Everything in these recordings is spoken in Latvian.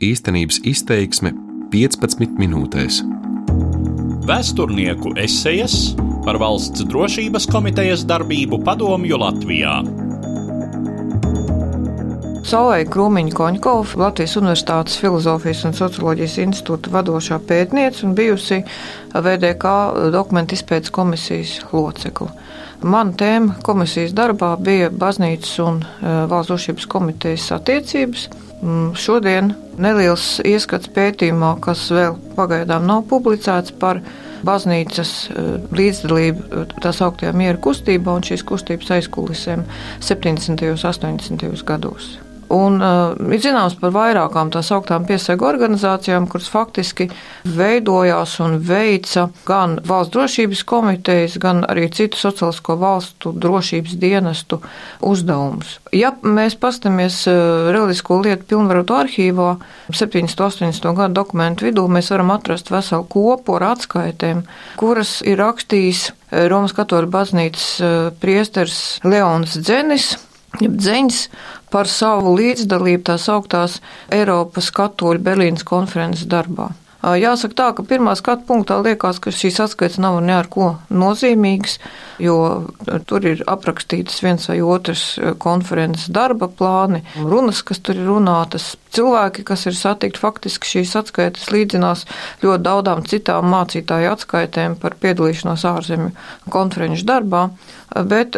Īstenības izteiksme 15 minūtēs. Vēsturnieku esejas par valsts drošības komitejas darbību padomju Latvijā. Solveig Krūmiņa Koņkova, Latvijas Universitātes Filozofijas un Socioloģijas institūta vadošā pētniece un bijusi VDK dokumentu izpētes komisijas locekla. Mana tēma komisijas darbā bija baznīcas un e, valsts drošības komitejas attiecības. Mm, šodien neliels ieskats pētījumā, kas vēl pagaidām nav publicēts par baznīcas e, līdzdalību e, tā sauktajā miera kustībā un šīs kustības aizkulisēm 70. un 80. gados. Un uh, ir zināms par vairākām tā sauktām piesaigu organizācijām, kuras faktiski veidojās un veica gan valsts drošības komitejas, gan arī citu sociālisko valstu drošības dienestu uzdevumus. Ja mēs pastamies uh, reliģisko lietu pilnvarotu arhīvā 78. gadu dokumentu vidū, mēs varam atrast veselu kopu ar atskaitēm, kuras ir rakstījis uh, Romas katoļu baznīcas uh, priesters Leons Dzenis, Dzeņš par savu līdzdalību tās augtās Eiropas katoļu Berlīnas konferences darbā. Jāsaka tā, ka pirmā skatu punktā liekas, ka šīs atskaites nav ne ar ko nozīmīgas, jo tur ir aprakstītas viens vai otrs konferences darba plāni, runas, kas tur ir runātas, cilvēki, kas ir satikti, faktiski šīs atskaites līdzinās ļoti daudzām citām mācītāju atskaitēm par piedalīšanos ārzemju konferenču darbā bet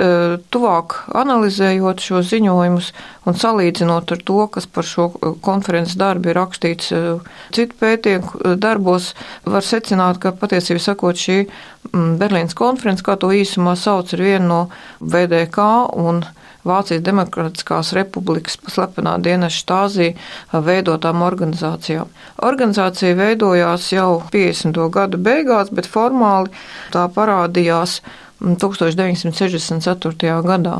tuvāk analizējot šo ziņojumus un salīdzinot ar to, kas par šo konferences darbu ir rakstīts citu pētījumu darbos, var secināt, ka patiesībā sakot šī Berlīnas konferences, kā to īsumā sauc, ir viena no VDK un Vācijas Demokrātiskās republikas slepenā dienas štāzī veidotām organizācijām. Organizācija veidojās jau 50. gadu beigās, bet formāli tā parādījās 1964. gadā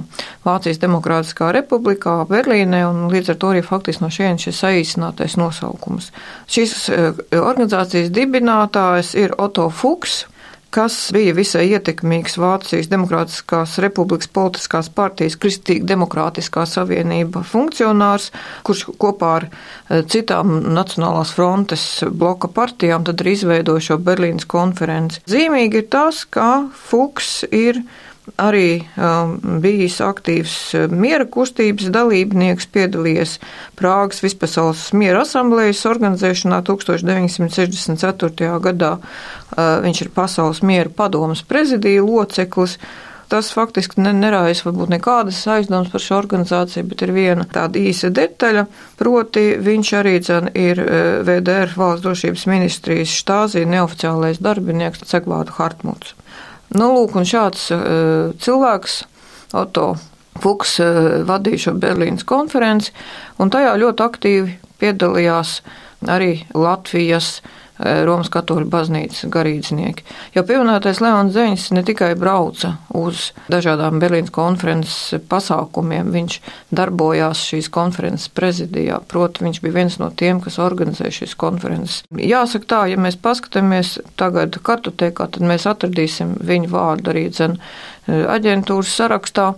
Vācijas Demokrātiskā republikā Berlīnē, un līdz ar to arī faktiski no šejienes šis saīsinātais nosaukums. Šīs eh, organizācijas dibinātājs ir Otto Fuchs, kas bija visai ietekmīgs Vācijas Demokrātiskās republikas politiskās partijas Kristīga Demokrātiskā savienība funkcionārs, kurš kopā ar eh, citām Nacionālās frontes bloka partijām tad arī izveidoja šo Berlīnas konferenci. Zīmīgi ir tas, ka Fuchs ir arī um, bijis aktīvs uh, miera kustības dalībnieks, piedalījies Prāgas vispasaules miera asamblējas organizēšanā 1964. gadā. Uh, viņš ir pasaules miera padomas prezidija loceklis. Tas faktiski neraisa varbūt nekādas aizdomas par šo organizāciju, bet ir viena tāda īsa detaļa, proti viņš arī dzen ir uh, VDR valsts drošības ministrijas štāzī neoficiālais darbinieks Cegvādu Hartmuts. Nu, lūk, un šāds uh, cilvēks, Otto Fuchs, uh, vadīja šo Berlīnas konferenci, un tajā ļoti aktīvi piedalījās arī Latvijas Eh, Romas katoļu baznīcas garīdznieki. Jo pieminētais Leons Zeņš ne tikai brauca uz dažādām Berlīnas konferences pasākumiem, viņš darbojās šīs konferences prezidijā, proti viņš bija viens no tiem, kas organizēja šīs konferences. Jāsaka tā, ja mēs paskatāmies tagad kartotekā, tad mēs atradīsim viņu vārdu arī dzen eh, aģentūras sarakstā.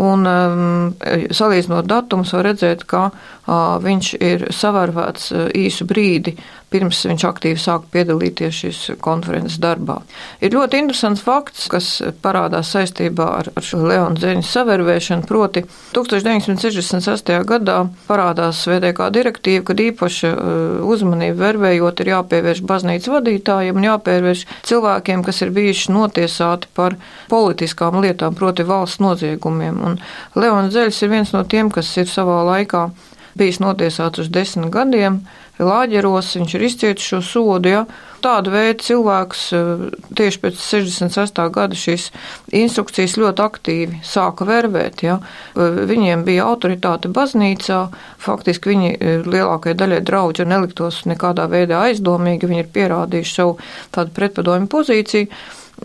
Un um, salīdzinot datumus, var redzēt, ka uh, viņš ir savērvēts uh, īsu brīdi pirms viņš aktīvi sāka piedalīties šīs konferences darbā. Ir ļoti interesants fakts, kas parādās saistībā ar, ar šo Leonu Zeņu savērvēšanu, proti 1968. gadā parādās VDK direktīva, kad īpaša uh, uzmanība vervējot ir jāpievērš baznīcas vadītājiem un jāpievērš cilvēkiem, kas ir bijuši notiesāti par politiskām lietām, proti valsts noziegumiem. Un Leons Zeļs ir viens no tiem, kas ir savā laikā bijis notiesāts uz desmit gadiem lāģeros, viņš ir izcietis šo sodu. Ja? Tādu veidu cilvēks eh, tieši pēc 68. gada šīs instrukcijas ļoti aktīvi sāka vervēt. Ja? Eh, viņiem bija autoritāte baznīcā, faktiski viņi eh, lielākajai daļai draudži neliktos nekādā veidā aizdomīgi, viņi ir pierādījuši savu tādu pretpadomu pozīciju.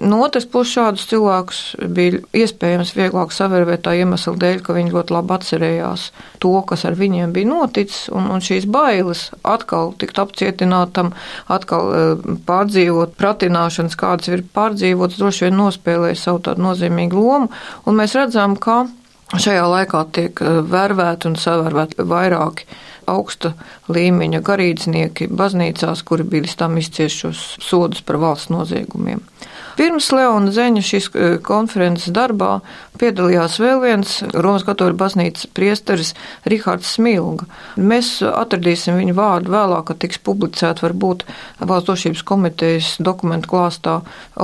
No otras puses, šādus cilvēkus bija iespējams vieglāk savērvēt tā iemesla dēļ, ka viņi ļoti labi atcerējās to, kas ar viņiem bija noticis, un, un šīs bailes atkal tikt apcietinātam, atkal uh, pārdzīvot pratināšanas, kādas ir pārdzīvotas, droši vien nospēlēja savu tādu nozīmīgu lomu, un mēs redzam, ka šajā laikā tiek e, vērvēti un savērvēti vairāki augsta līmeņa garīdznieki baznīcās, kuri bija tam izciešos sodus par valsts noziegumiem. Pirms Leona Zeņa šīs e, konferences darbā piedalījās vēl viens Romas katoļu baznīcas priesteris Rihards Smilga. Mēs atradīsim viņu vārdu vēlāk, kad tiks publicēt varbūt valsts drošības komitejas dokumentu klāstā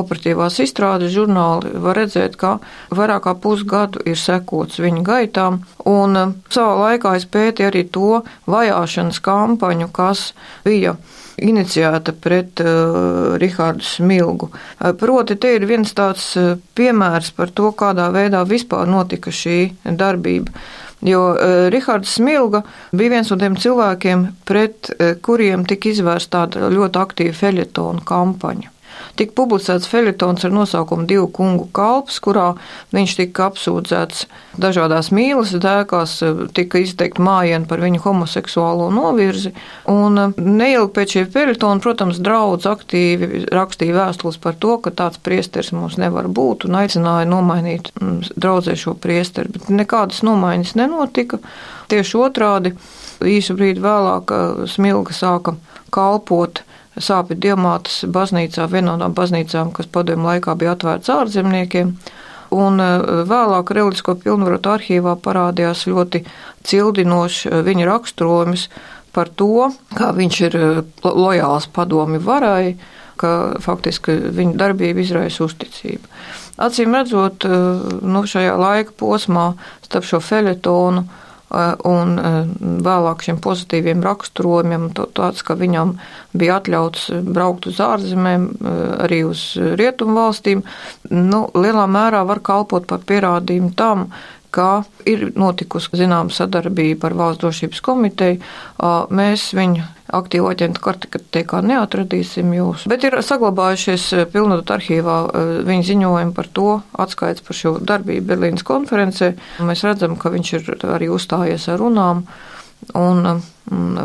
operatīvās izstrādes žurnāli. Var redzēt, ka vairāk kā pusgadu ir sekots viņa gaitām, un e, savā laikā es pētīju arī to vajāšanas kampaņu, kas bija iniciēta pret uh, Rihārdu Smilgu. Uh, proti, te ir viens tāds uh, piemērs par to, kādā veidā vispār notika šī darbība. Jo uh, Rihards Smilga bija viens no tiem cilvēkiem, pret uh, kuriem tika izvērsta tāda ļoti aktīva feļetona kampaņa tika publicēts feļetons ar nosaukumu Divu kungu kalps, kurā viņš tika apsūdzēts dažādās mīlas dēkās, tika izteikta mājiena par viņu homoseksuālo novirzi, un neilgi pēc šī feļetona, protams, draudz aktīvi rakstīja vēstules par to, ka tāds priesteris mums nevar būt, un aicināja nomainīt mm, draudzēšo priesteri, bet nekādas nomaiņas nenotika. Tieši otrādi, īsu brīdi vēlāk Smilga sāka kalpot sāpju diamātas baznīcā, vienā no baznīcām, kas padomu laikā bija atvērts ārzemniekiem. Un e, vēlāk reliģisko pilnvarotu arhīvā parādījās ļoti cildinošs e, viņa raksturojums par to, kā viņš ir e, lojāls padomi varai, ka faktiski viņa darbība izraisa uzticību. Acīm redzot, nu, šajā laika posmā starp šo feļetonu un eh, vēlāk šiem pozitīviem raksturojumiem, tāds, ka viņam bija atļauts braukt uz ārzemēm, eh, arī uz rietumu valstīm, nu, lielā mērā var kalpot par pierādījumu tam, ka ir notikusi zināma sadarbība ar Valsts drošības komiteju. Mēs viņu aktīvu aģentu kartikā neatradīsim jūs, bet ir saglabājušies pilnot arhīvā viņa ziņojumi par to atskaits par šo darbību Berlīnas konferencē. Mēs redzam, ka viņš ir arī uzstājies ar runām un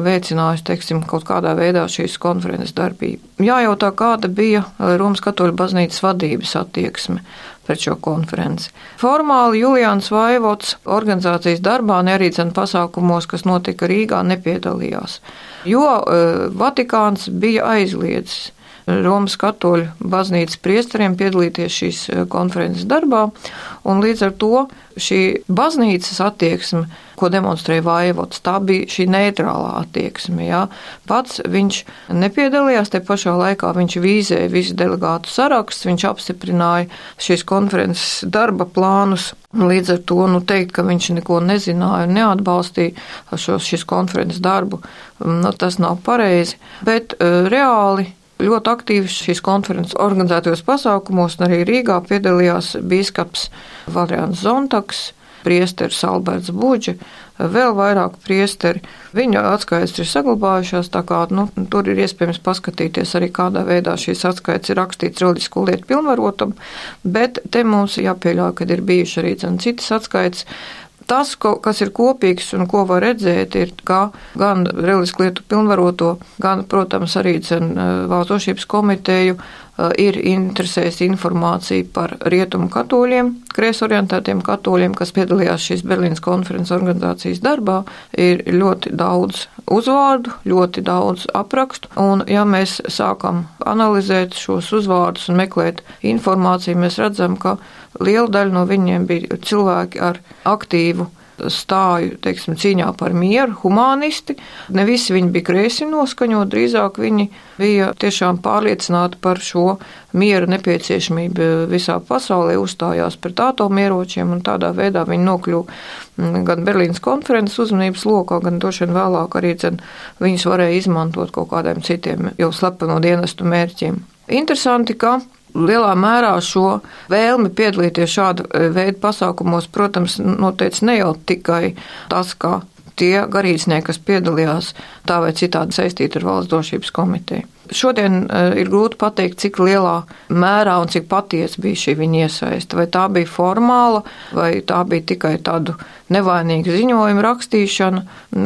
veicinājis, teiksim, kaut kādā veidā šīs konferences darbību. Jājautā, kāda bija Romas katoļu baznīcas vadības attieksme pret šo konferenci. Formāli Julians Vaivots organizācijas darbā, ne arī cen pasākumos, kas notika Rīgā, nepiedalījās, jo uh, Vatikāns bija aizliedzis Romas katoļu baznīcas priesteriem piedalīties šīs eh, konferences darbā, un līdz ar to šī baznīcas attieksme, ko demonstrēja Vaivots, tā bija šī neitrālā attieksme. Jā. Pats viņš nepiedalījās, te pašā laikā viņš vīzēja visu delegātu sarakstu, viņš apstiprināja šīs konferences darba plānus. Līdz ar to nu, teikt, ka viņš neko nezināja un neatbalstīja šo šīs konferences darbu, nu, tas nav pareizi. Bet uh, reāli ļoti aktīvi šīs konferences organizētajos pasākumos, un arī Rīgā piedalījās bīskaps Valrians Zontaks, priesteris Alberts Buģi, vēl vairāk priesteri. Viņa atskaites ir saglabājušās, tā kā nu, tur ir iespējams paskatīties arī kādā veidā šīs atskaites ir rakstīts reliģisko lietu pilnvarotam, bet te mums jāpieļauj, ka ir bijuši arī citas atskaites, Tas, ko, kas ir kopīgs un ko var redzēt, ir, ka gan reliģisku lietu pilnvaroto, gan, protams, arī cen, valsts drošības komiteju ir interesēs informācija par rietumu katoļiem, kreisorientētiem katoļiem, kas piedalījās šīs Berlīnas konferences organizācijas darbā. Ir ļoti daudz uzvārdu, ļoti daudz aprakstu, un ja mēs sākam analizēt šos uzvārdus un meklēt informāciju, mēs redzam, ka Liela daļa no viņiem bija cilvēki ar aktīvu stāju teiksim, cīņā par mieru, humanisti. Ne visi viņi bija kreisi noskaņot, drīzāk viņi bija tiešām pārliecināti par šo miera nepieciešamību visā pasaulē, uzstājās pret atomieročiem un tādā veidā viņi nokļuva mm, gan Berlīnas konferences uzmanības lokā, gan droši vien vēlāk arī dzen, viņus varēja izmantot kaut kādiem citiem jau slepeno dienestu mērķiem. Interesanti, ka lielā mērā šo vēlmi piedalīties šāda e, veida pasākumos, protams, noteica ne jau tikai tas, ka tie garīdznieki, kas piedalījās tā vai citādi saistīti ar valsts drošības komiteju. Šodien ir grūti pateikt, cik lielā mērā un cik patiesa bija šī viņa iesaiste. Vai tā bija formāla, vai tā bija tikai tādu nevainīgu ziņojumu rakstīšana,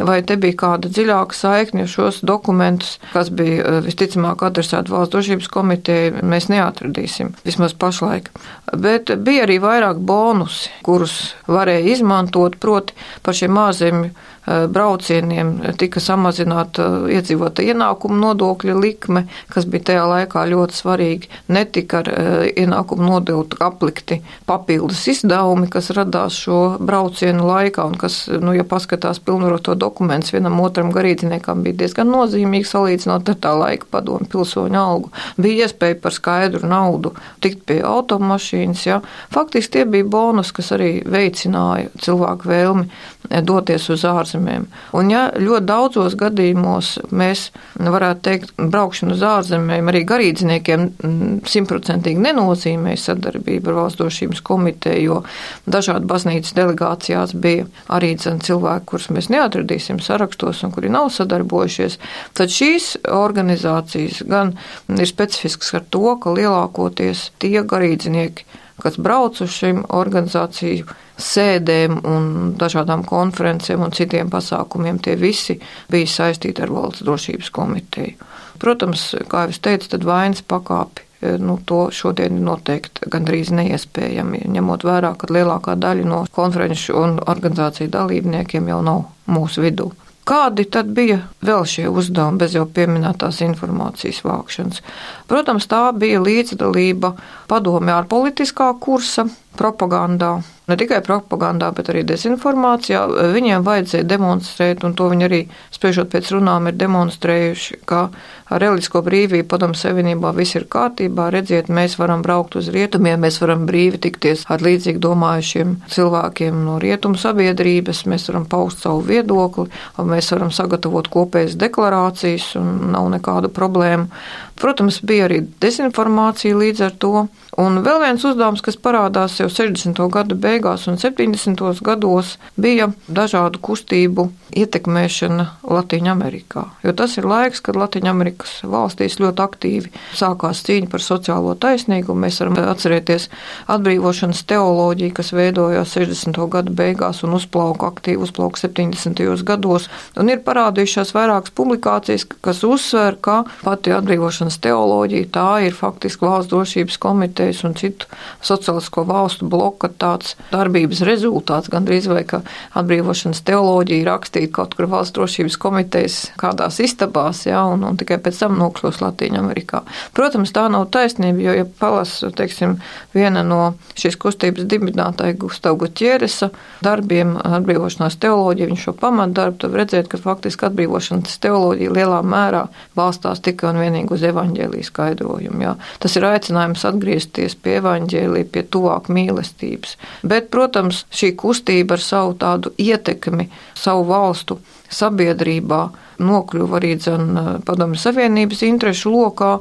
vai te bija kāda dziļāka saikne, jo šos dokumentus, kas bija visticamāk adresēti valsts drošības komitejai, mēs neatradīsim, vismaz pašlaik. Bet bija arī vairāk bonusi, kurus varēja izmantot, proti par šiem ārzemju Eh, braucieniem tika samazināta iedzīvota ienākuma nodokļa likme, kas bija tajā laikā ļoti svarīgi. Netika ar eh, ienākuma nodokļu aplikti papildus izdevumi, kas radās šo braucienu laikā un kas, nu, ja paskatās pilnvaroto dokumentus, vienam otram garīdziniekam bija diezgan nozīmīgi salīdzinot ar tā laika padomu pilsoņu algu. Bija iespēja par skaidru naudu tikt pie automašīnas. Ja. Faktiski tie bija bonus, kas arī veicināja cilvēku vēlmi doties uz ārzemēm. Un ja ļoti daudzos gadījumos mēs varētu teikt, braukšana uz ārzemēm arī garīdzniekiem simtprocentīgi nenozīmē sadarbību ar valsts drošības komiteju, jo dažādi baznīcas delegācijās bija arī cilvēki, kurus mēs neatradīsim sarakstos un kuri nav sadarbojušies, tad šīs organizācijas gan ir specifiskas ar to, ka lielākoties tie garīdznieki, kas brauc uz šīm organizāciju sēdēm un dažādām konferencēm un citiem pasākumiem, tie visi bija saistīti ar valsts drošības komiteju. Protams, kā jau es teicu, tad vainas pakāpi. E, nu, to šodien ir noteikti gandrīz neiespējami, ņemot vērā, ka lielākā daļa no konferenču un organizāciju dalībniekiem jau nav mūsu vidū. Kādi tad bija vēl šie uzdevumi bez jau pieminētās informācijas vākšanas? Protams, tā bija līdzdalība padomē ārpolitiskā kursa propagandā, ne tikai propagandā, bet arī dezinformācijā. Viņiem vajadzēja demonstrēt, un to viņi arī, spriežot pēc runām, ir demonstrējuši, ka ar reliģisko brīvību padomu savienībā viss ir kārtībā. Redziet, mēs varam braukt uz rietumiem, mēs varam brīvi tikties ar līdzīgi domājušiem cilvēkiem no rietumu sabiedrības, mēs varam paust savu viedokli, mēs varam sagatavot kopējas deklarācijas un nav nekādu problēmu. Protams, bija arī dezinformācija līdz ar to. Un vēl viens uzdevums, kas parādās jau 60. gadu beigās un 70. gados, bija dažādu kustību ietekmēšana Latvijā. Jo tas ir laiks, kad Latvijas valstīs ļoti aktīvi sākās cīņa par sociālo taisnīgumu. Mēs varam atcerēties atbrīvošanas teoloģiju, kas veidojās 60. gadu beigās un uzplauka aktīvi, uzplauka 70. gados. Un ir parādījušās vairākas publikācijas, kas uzsver, ka pati atbrīvošanas teoloģija tā ir faktiski valsts drošības komitejas un citu sociālisko valstu bloka tāds darbības rezultāts, gandrīz vai ka atbrīvošanas teoloģija rakstīja rakstīt kaut kur valsts drošības komitejas kādās istabās, ja, un, un tikai pēc tam nokļūst Latvijā Amerikā. Protams, tā nav taisnība, jo, ja palasu, teiksim, viena no šīs kustības dibinātāja Gustav Gutieresa darbiem atbrīvošanās teoloģija, viņš šo pamatdarbu, tad redzēt, ka faktiski atbrīvošanas teoloģija lielā mērā balstās tikai un vienīgi uz evaņģēlijas skaidrojumu. Ja. Tas ir aicinājums atgriezties pie evaņģēlija, pie tuvāk mīlestības. Bet, protams, šī kustība ar savu tādu ietekmi, savu valstu sabiedrībā nokļuva arī padomju Savienības interešu lokā,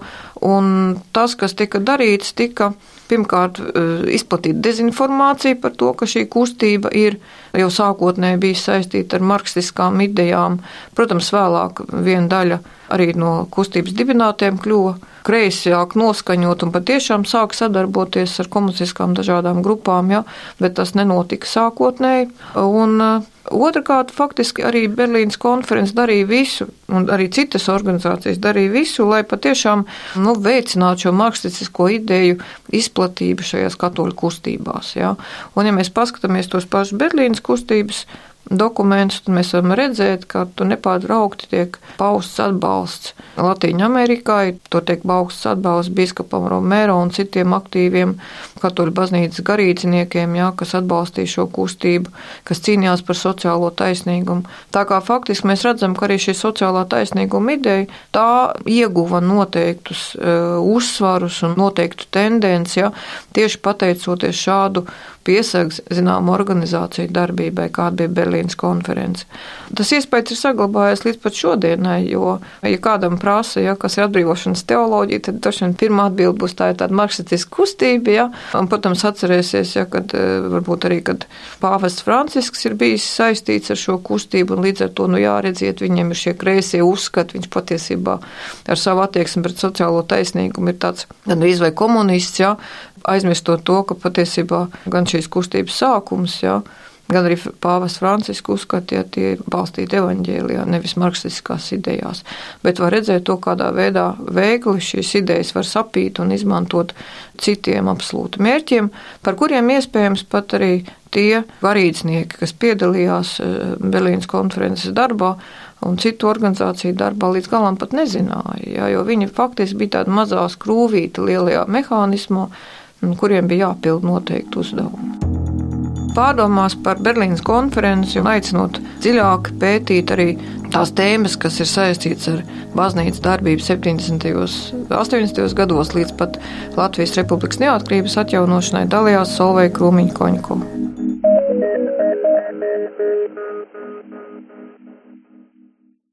un tas, kas tika darīts, tika pirmkārt eh, izplatīt dezinformāciju par to, ka šī kustība ir jau sākotnēji bijis saistīta ar marksistiskām idejām. Protams, vēlāk viena daļa arī no kustības dibinātiem kļuva kreisāk noskaņot un patiešām sāk sadarboties ar komunistiskām dažādām grupām, ja, bet tas nenotika sākotnēji. Un, uh, Otrakārt, faktiski arī Berlīnas konferences darīja visu, un arī citas organizācijas darīja visu, lai patiešām nu, veicinātu šo marksistisko ideju izplatību šajās katoļu kustībās. Ja. Un, ja mēs paskatāmies tos pašus Berlīnas kustības dokumentus, tad mēs varam redzēt, ka tur nepārtraukti tiek pausts atbalsts Latvijai Amerikai, tur tiek pausts atbalsts biskupam Romero un citiem aktīviem katoļu baznīcas garīdziniekiem, jā, kas atbalstīja šo kustību, kas cīnījās par sociālo taisnīgumu. Tā kā faktiski mēs redzam, ka arī šī sociālā taisnīguma ideja tā ieguva noteiktus uh, uzsvarus un noteiktu tendenci, jā, tieši pateicoties šādu piesags zinām organizāciju darbībai, kāda bija Berlīna Berlīnas konferenci. Tas iespējas ir saglabājies līdz pat šodienai, jo, ja kādam prasa, ja, kas ir atbrīvošanas teoloģija, tad droši vien pirmā atbilde būs tā tāda marksistiska kustība, ja, un, protams, atcerēsies, ja, kad varbūt arī, kad pāvests Francisks ir bijis saistīts ar šo kustību, un līdz ar to, nu jā, redziet, viņiem ir šie kreisie uzskati, viņš patiesībā ar savu attieksmi pret sociālo taisnīgumu ir tāds gan izvai komunists, ja, aizmirstot to, ka patiesībā gan šīs kustības sākums, ja, gan arī Pāvils Francisks uzskatīja, tie ir balstīti evaņģēlijā, nevis marksistiskās idejās. Bet var redzēt to, kādā veidā veikli šīs idejas var sapīt un izmantot citiem absolūti mērķiem, par kuriem iespējams pat arī tie garīdznieki, kas piedalījās eh, Berlīnas konferences darbā, un citu organizāciju darbā līdz galam pat nezināja, jā, jo viņi faktiski bija tāda mazā skrūvīta lielajā mehānismā, kuriem bija jāpild noteikti uzdevumi pārdomās par Berlīnas konferenci un aicinot dziļāk pētīt arī tās tēmas, kas ir saistītas ar baznīcas darbību 70. un 80. gados līdz pat Latvijas Republikas neatkarības atjaunošanai dalījās Solveig Krūmiņa Koņkuma.